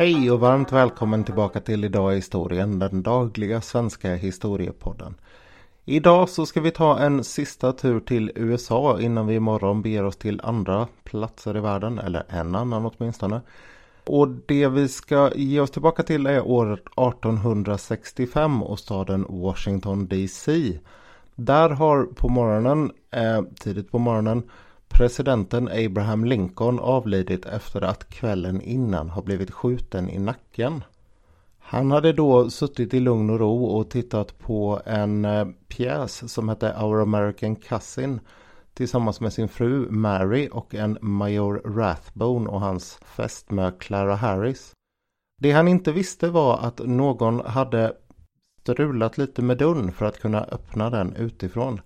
Hej och varmt välkommen tillbaka till Idag i historien, den dagliga svenska historiepodden. Idag så ska vi ta en sista tur till USA innan vi imorgon beger oss till andra platser i världen, eller en annan åtminstone. Och det vi ska ge oss tillbaka till är året 1865 och staden Washington DC. Där har på morgonen, eh, tidigt på morgonen, presidenten Abraham Lincoln avlidit efter att kvällen innan har blivit skjuten i nacken. Han hade då suttit i lugn och ro och tittat på en eh, pjäs som hette Our American Cousin tillsammans med sin fru Mary och en Major Rathbone och hans fästmö Clara Harris. Det han inte visste var att någon hade strulat lite med dörren för att kunna öppna den utifrån.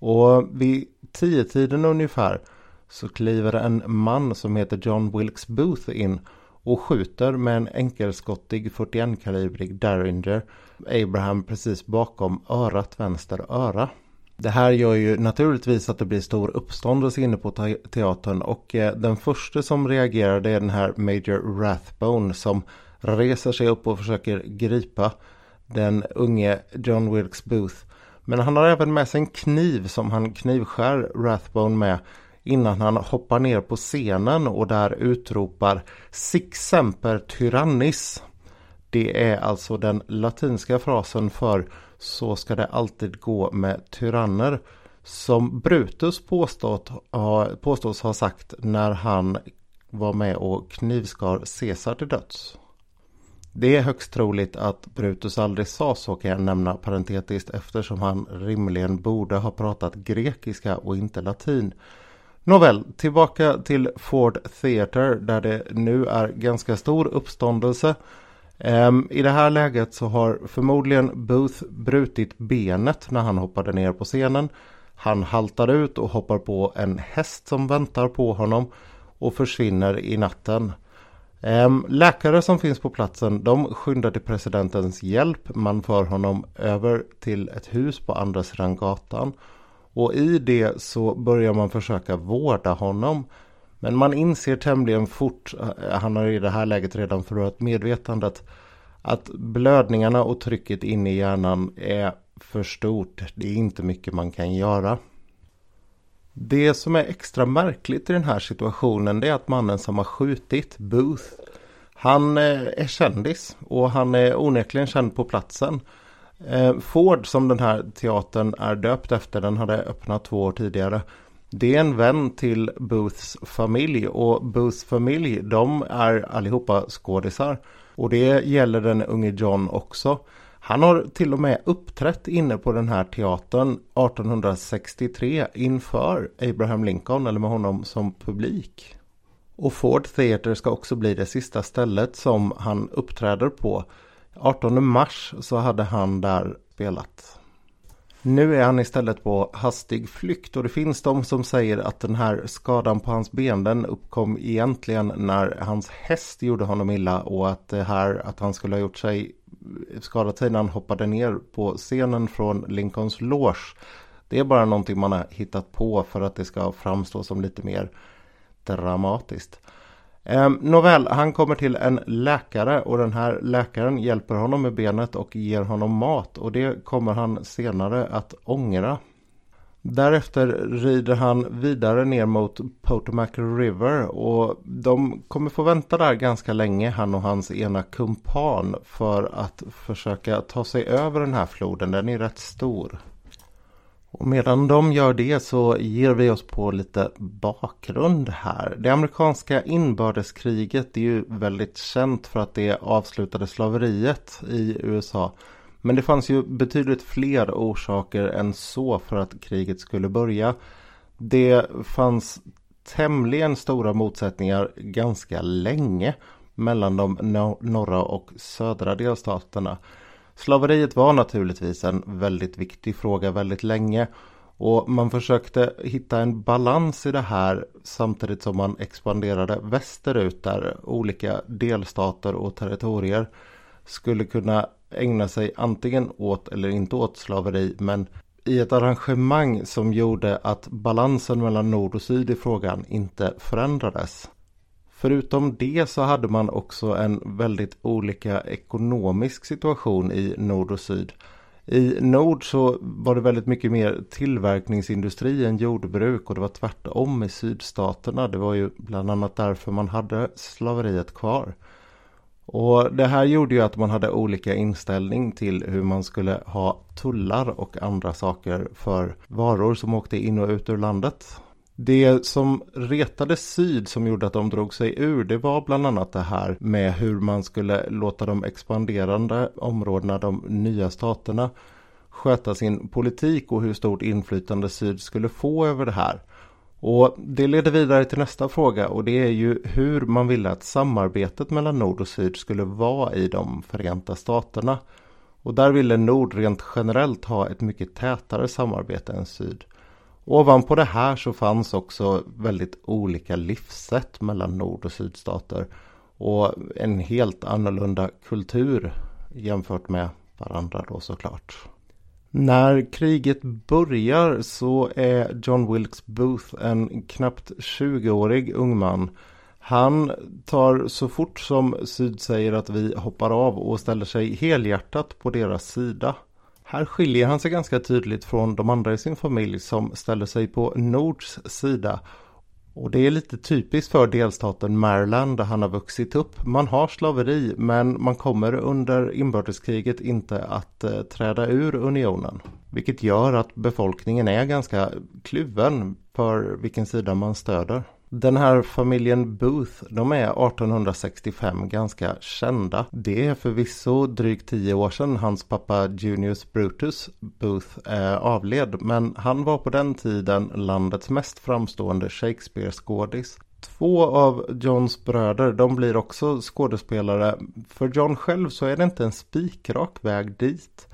Och vid tio tiden ungefär så kliver en man som heter John Wilkes Booth in och skjuter med en enkelskottig 41-kalibrig Derringer Abraham precis bakom örat vänster öra. Det här gör ju naturligtvis att det blir stor uppståndelse inne på teatern och eh, den första som reagerar det är den här Major Rathbone som reser sig upp och försöker gripa den unge John Wilkes Booth. Men han har även med sig en kniv som han knivskär Rathbone med innan han hoppar ner på scenen och där utropar Sic semper tyrannis. Det är alltså den latinska frasen för så ska det alltid gå med tyranner. Som Brutus påstått, påstås ha sagt när han var med och knivskar Caesar till döds. Det är högst troligt att Brutus aldrig sa så kan jag nämna parentetiskt eftersom han rimligen borde ha pratat grekiska och inte latin. Nåväl, tillbaka till Ford Theatre där det nu är ganska stor uppståndelse. Ehm, I det här läget så har förmodligen Booth brutit benet när han hoppade ner på scenen. Han haltar ut och hoppar på en häst som väntar på honom och försvinner i natten. Ehm, läkare som finns på platsen de skyndar till presidentens hjälp. Man för honom över till ett hus på andra sidan gatan. Och i det så börjar man försöka vårda honom. Men man inser tämligen fort, eh, han har i det här läget redan förlorat medvetandet, att blödningarna och trycket inne i hjärnan är för stort. Det är inte mycket man kan göra. Det som är extra märkligt i den här situationen det är att mannen som har skjutit Booth han eh, är kändis och han är onekligen känd på platsen. Eh, Ford som den här teatern är döpt efter den hade öppnat två år tidigare. Det är en vän till Booths familj och Booths familj de är allihopa skådisar. Och det gäller den unge John också. Han har till och med uppträtt inne på den här teatern 1863 inför Abraham Lincoln eller med honom som publik. Och Ford Theatre ska också bli det sista stället som han uppträder på. 18 mars så hade han där spelat. Nu är han istället på hastig flykt och det finns de som säger att den här skadan på hans ben den uppkom egentligen när hans häst gjorde honom illa och att det här att han skulle ha gjort sig skadat sig när han hoppade ner på scenen från Lincolns loge. Det är bara någonting man har hittat på för att det ska framstå som lite mer dramatiskt. Eh, nåväl, han kommer till en läkare och den här läkaren hjälper honom med benet och ger honom mat och det kommer han senare att ångra. Därefter rider han vidare ner mot Potomac River och de kommer få vänta där ganska länge han och hans ena kumpan för att försöka ta sig över den här floden. Den är rätt stor. Och medan de gör det så ger vi oss på lite bakgrund här. Det amerikanska inbördeskriget är ju väldigt känt för att det avslutade slaveriet i USA. Men det fanns ju betydligt fler orsaker än så för att kriget skulle börja. Det fanns tämligen stora motsättningar ganska länge mellan de norra och södra delstaterna. Slaveriet var naturligtvis en väldigt viktig fråga väldigt länge och man försökte hitta en balans i det här samtidigt som man expanderade västerut där olika delstater och territorier skulle kunna ägna sig antingen åt eller inte åt slaveri men i ett arrangemang som gjorde att balansen mellan nord och syd i frågan inte förändrades. Förutom det så hade man också en väldigt olika ekonomisk situation i nord och syd. I nord så var det väldigt mycket mer tillverkningsindustri än jordbruk och det var tvärtom i sydstaterna. Det var ju bland annat därför man hade slaveriet kvar. Och det här gjorde ju att man hade olika inställning till hur man skulle ha tullar och andra saker för varor som åkte in och ut ur landet. Det som retade syd som gjorde att de drog sig ur det var bland annat det här med hur man skulle låta de expanderande områdena, de nya staterna sköta sin politik och hur stort inflytande syd skulle få över det här. Och det leder vidare till nästa fråga och det är ju hur man ville att samarbetet mellan nord och syd skulle vara i de förenta staterna. Och där ville nord rent generellt ha ett mycket tätare samarbete än syd. Ovanpå det här så fanns också väldigt olika livssätt mellan nord och sydstater och en helt annorlunda kultur jämfört med varandra då såklart. När kriget börjar så är John Wilkes Booth en knappt 20-årig ung man. Han tar så fort som Syd säger att vi hoppar av och ställer sig helhjärtat på deras sida. Här skiljer han sig ganska tydligt från de andra i sin familj som ställer sig på Nords sida. Och det är lite typiskt för delstaten Maryland där han har vuxit upp. Man har slaveri men man kommer under inbördeskriget inte att eh, träda ur unionen. Vilket gör att befolkningen är ganska kluven för vilken sida man stöder. Den här familjen Booth, de är 1865 ganska kända. Det är förvisso drygt tio år sedan hans pappa Junius Brutus Booth eh, avled. Men han var på den tiden landets mest framstående Shakespeare-skådis. Två av Johns bröder, de blir också skådespelare. För John själv så är det inte en spikrak väg dit.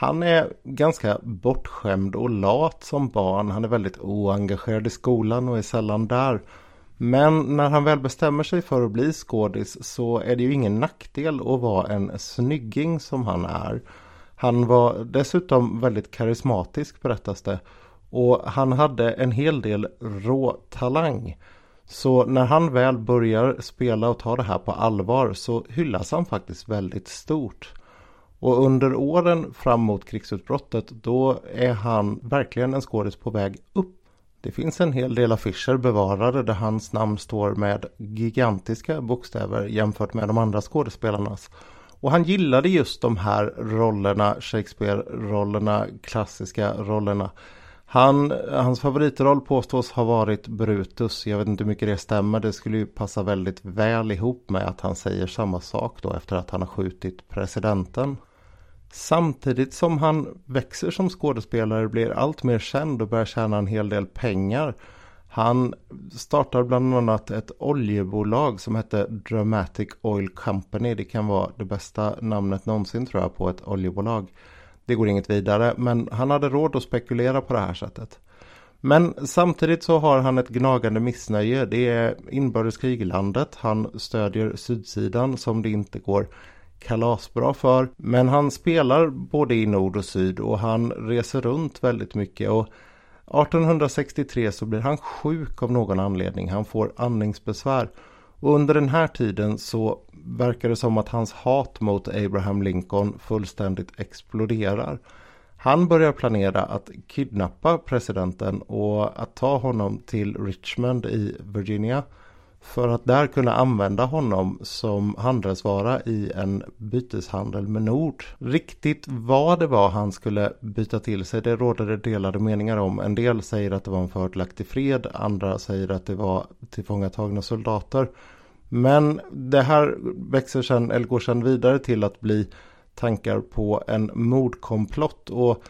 Han är ganska bortskämd och lat som barn. Han är väldigt oengagerad i skolan och är sällan där. Men när han väl bestämmer sig för att bli skådis så är det ju ingen nackdel att vara en snygging som han är. Han var dessutom väldigt karismatisk berättas det. Och han hade en hel del rå talang. Så när han väl börjar spela och ta det här på allvar så hyllas han faktiskt väldigt stort. Och under åren fram mot krigsutbrottet då är han verkligen en skådis på väg upp. Det finns en hel del affischer bevarade där hans namn står med gigantiska bokstäver jämfört med de andra skådespelarnas. Och han gillade just de här rollerna, Shakespeare-rollerna, klassiska rollerna. Han, hans favoritroll påstås ha varit Brutus. Jag vet inte hur mycket det stämmer. Det skulle ju passa väldigt väl ihop med att han säger samma sak då efter att han har skjutit presidenten. Samtidigt som han växer som skådespelare blir allt mer känd och börjar tjäna en hel del pengar. Han startar bland annat ett oljebolag som hette Dramatic Oil Company. Det kan vara det bästa namnet någonsin tror jag på ett oljebolag. Det går inget vidare men han hade råd att spekulera på det här sättet. Men samtidigt så har han ett gnagande missnöje. Det är inbördeskrig i landet. Han stödjer sydsidan som det inte går kalasbra för. Men han spelar både i nord och syd och han reser runt väldigt mycket. Och 1863 så blir han sjuk av någon anledning. Han får andningsbesvär. Och under den här tiden så verkar det som att hans hat mot Abraham Lincoln fullständigt exploderar. Han börjar planera att kidnappa presidenten och att ta honom till Richmond i Virginia för att där kunna använda honom som handelsvara i en byteshandel med Nord. Riktigt vad det var han skulle byta till sig det råder det delade meningar om. En del säger att det var en fördelaktig fred, andra säger att det var tillfångatagna soldater. Men det här växer sen, eller går sen vidare till att bli tankar på en mordkomplott och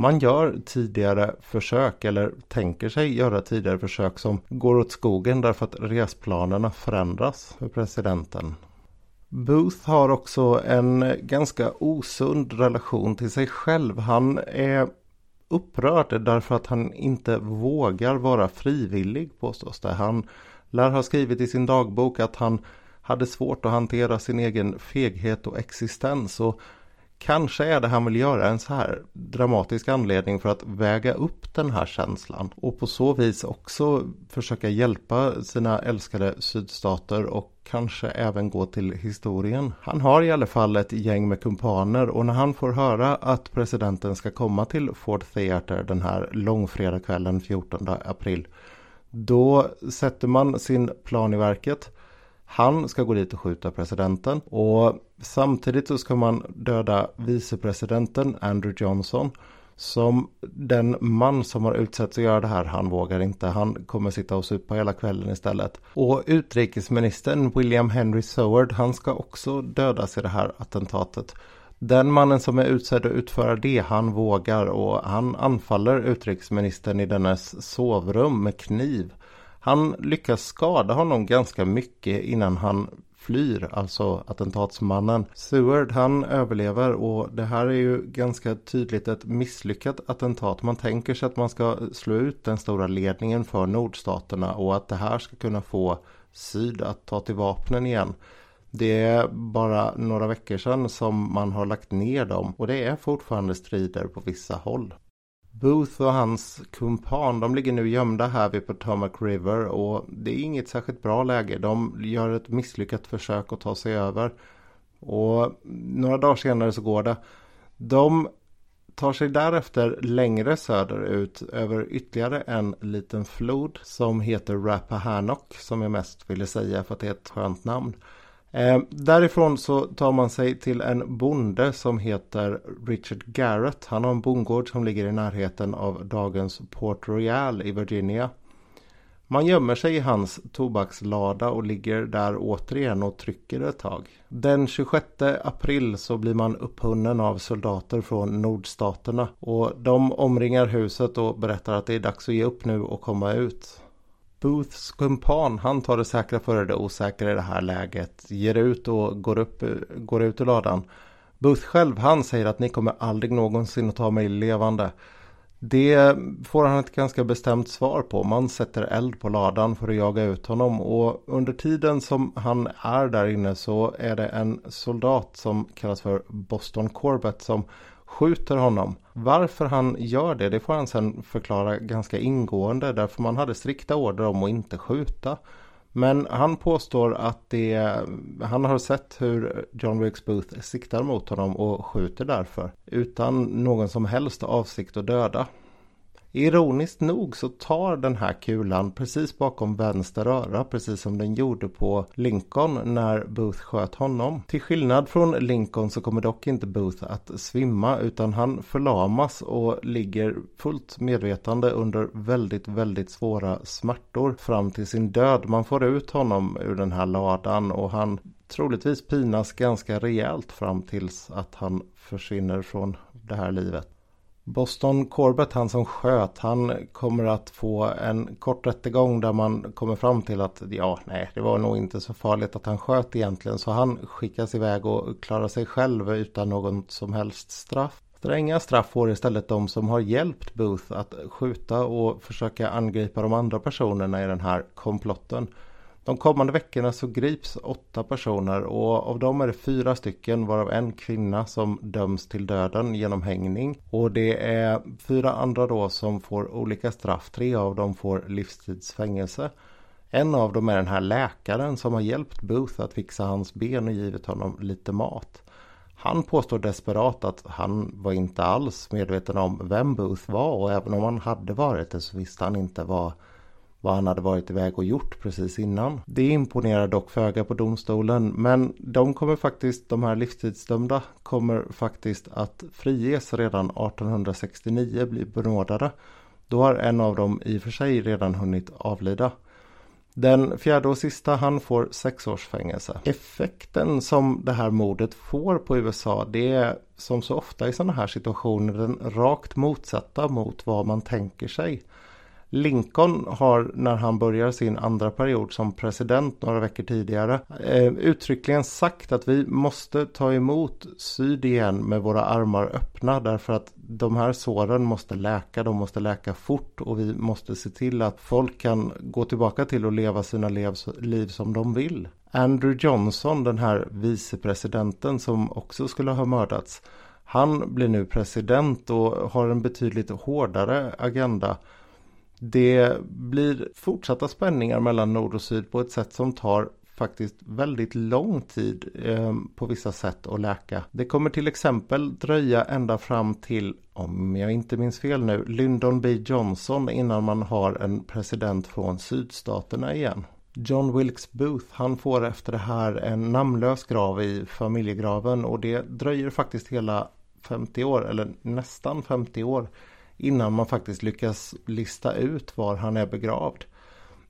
man gör tidigare försök eller tänker sig göra tidigare försök som går åt skogen därför att resplanerna förändras för presidenten. Booth har också en ganska osund relation till sig själv. Han är upprörd därför att han inte vågar vara frivillig påstås det. Han lär ha skrivit i sin dagbok att han hade svårt att hantera sin egen feghet och existens och Kanske är det han vill göra en så här dramatisk anledning för att väga upp den här känslan och på så vis också försöka hjälpa sina älskade sydstater och kanske även gå till historien. Han har i alla fall ett gäng med kumpaner och när han får höra att presidenten ska komma till Ford Theater den här långfredagskvällen 14 april då sätter man sin plan i verket han ska gå dit och skjuta presidenten och samtidigt så ska man döda vicepresidenten Andrew Johnson som den man som har utsetts att göra det här, han vågar inte. Han kommer sitta och supa hela kvällen istället. Och utrikesministern William Henry Seward, han ska också dödas i det här attentatet. Den mannen som är utsedd att utföra det, han vågar och han anfaller utrikesministern i dennes sovrum med kniv. Han lyckas skada honom ganska mycket innan han flyr, alltså attentatsmannen. Seward han överlever och det här är ju ganska tydligt ett misslyckat attentat. Man tänker sig att man ska slå ut den stora ledningen för nordstaterna och att det här ska kunna få syd att ta till vapnen igen. Det är bara några veckor sedan som man har lagt ner dem och det är fortfarande strider på vissa håll. Booth och hans kumpan de ligger nu gömda här vid Potomac River och det är inget särskilt bra läge. De gör ett misslyckat försök att ta sig över. Och några dagar senare så går det. De tar sig därefter längre söderut över ytterligare en liten flod som heter Rappahannock som jag mest ville säga för att det är ett skönt namn. Eh, därifrån så tar man sig till en bonde som heter Richard Garrett. Han har en bondgård som ligger i närheten av dagens Port Royal i Virginia. Man gömmer sig i hans tobakslada och ligger där återigen och trycker ett tag. Den 26 april så blir man upphunnen av soldater från nordstaterna och de omringar huset och berättar att det är dags att ge upp nu och komma ut. Booths kumpan, han tar det säkra före det osäkra i det här läget. Ger ut och går, upp, går ut ur ladan. Booth själv, han säger att ni kommer aldrig någonsin att ta mig levande. Det får han ett ganska bestämt svar på. Man sätter eld på ladan för att jaga ut honom och under tiden som han är där inne så är det en soldat som kallas för Boston Corbett som skjuter honom. Varför han gör det, det får han sen förklara ganska ingående därför man hade strikta order om att inte skjuta. Men han påstår att det, han har sett hur John Wilkes Booth siktar mot honom och skjuter därför. Utan någon som helst avsikt att döda. Ironiskt nog så tar den här kulan precis bakom vänster öra precis som den gjorde på Lincoln när Booth sköt honom. Till skillnad från Lincoln så kommer dock inte Booth att svimma utan han förlamas och ligger fullt medvetande under väldigt, väldigt svåra smärtor fram till sin död. Man får ut honom ur den här ladan och han troligtvis pinas ganska rejält fram tills att han försvinner från det här livet. Boston Corbett, han som sköt, han kommer att få en kort rättegång där man kommer fram till att ja, nej, det var nog inte så farligt att han sköt egentligen. Så han skickas iväg och klarar sig själv utan något som helst straff. Stränga straff får istället de som har hjälpt Booth att skjuta och försöka angripa de andra personerna i den här komplotten. De kommande veckorna så grips åtta personer och av dem är det fyra stycken varav en kvinna som döms till döden genom hängning. Och det är fyra andra då som får olika straff. Tre av dem får livstidsfängelse. En av dem är den här läkaren som har hjälpt Booth att fixa hans ben och givit honom lite mat. Han påstår desperat att han var inte alls medveten om vem Booth var och även om han hade varit det så visste han inte vad vad han hade varit iväg och gjort precis innan. Det imponerar dock föga på domstolen men de kommer faktiskt, de här livstidsdömda kommer faktiskt att friges redan 1869, bli benådade. Då har en av dem i och för sig redan hunnit avlida. Den fjärde och sista han får sex års fängelse. Effekten som det här mordet får på USA det är som så ofta i sådana här situationer den rakt motsatta mot vad man tänker sig. Lincoln har när han börjar sin andra period som president några veckor tidigare eh, uttryckligen sagt att vi måste ta emot syd igen med våra armar öppna därför att de här såren måste läka, de måste läka fort och vi måste se till att folk kan gå tillbaka till och leva sina liv som de vill. Andrew Johnson, den här vicepresidenten som också skulle ha mördats, Han blir nu president och har en betydligt hårdare agenda. Det blir fortsatta spänningar mellan nord och syd på ett sätt som tar faktiskt väldigt lång tid eh, på vissa sätt att läka. Det kommer till exempel dröja ända fram till, om jag inte minns fel nu, Lyndon B Johnson innan man har en president från sydstaterna igen. John Wilkes Booth han får efter det här en namnlös grav i familjegraven och det dröjer faktiskt hela 50 år eller nästan 50 år innan man faktiskt lyckas lista ut var han är begravd.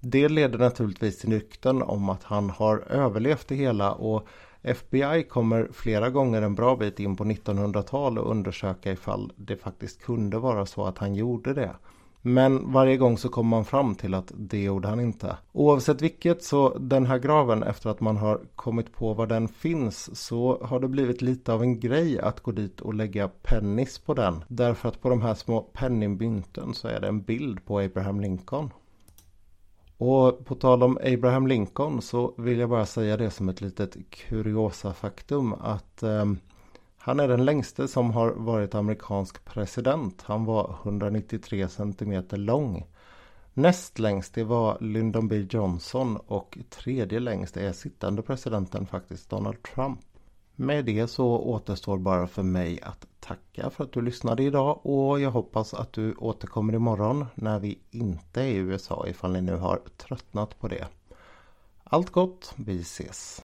Det leder naturligtvis till rykten om att han har överlevt det hela och FBI kommer flera gånger en bra bit in på 1900-talet och undersöka ifall det faktiskt kunde vara så att han gjorde det. Men varje gång så kommer man fram till att det gjorde han inte. Oavsett vilket så den här graven efter att man har kommit på var den finns så har det blivit lite av en grej att gå dit och lägga pennis på den. Därför att på de här små penningmynten så är det en bild på Abraham Lincoln. Och på tal om Abraham Lincoln så vill jag bara säga det som ett litet kuriosa faktum att eh, han är den längste som har varit amerikansk president. Han var 193 cm lång. Näst längst det var Lyndon B Johnson och tredje längst är sittande presidenten faktiskt Donald Trump. Med det så återstår bara för mig att tacka för att du lyssnade idag och jag hoppas att du återkommer imorgon när vi inte är i USA ifall ni nu har tröttnat på det. Allt gott, vi ses!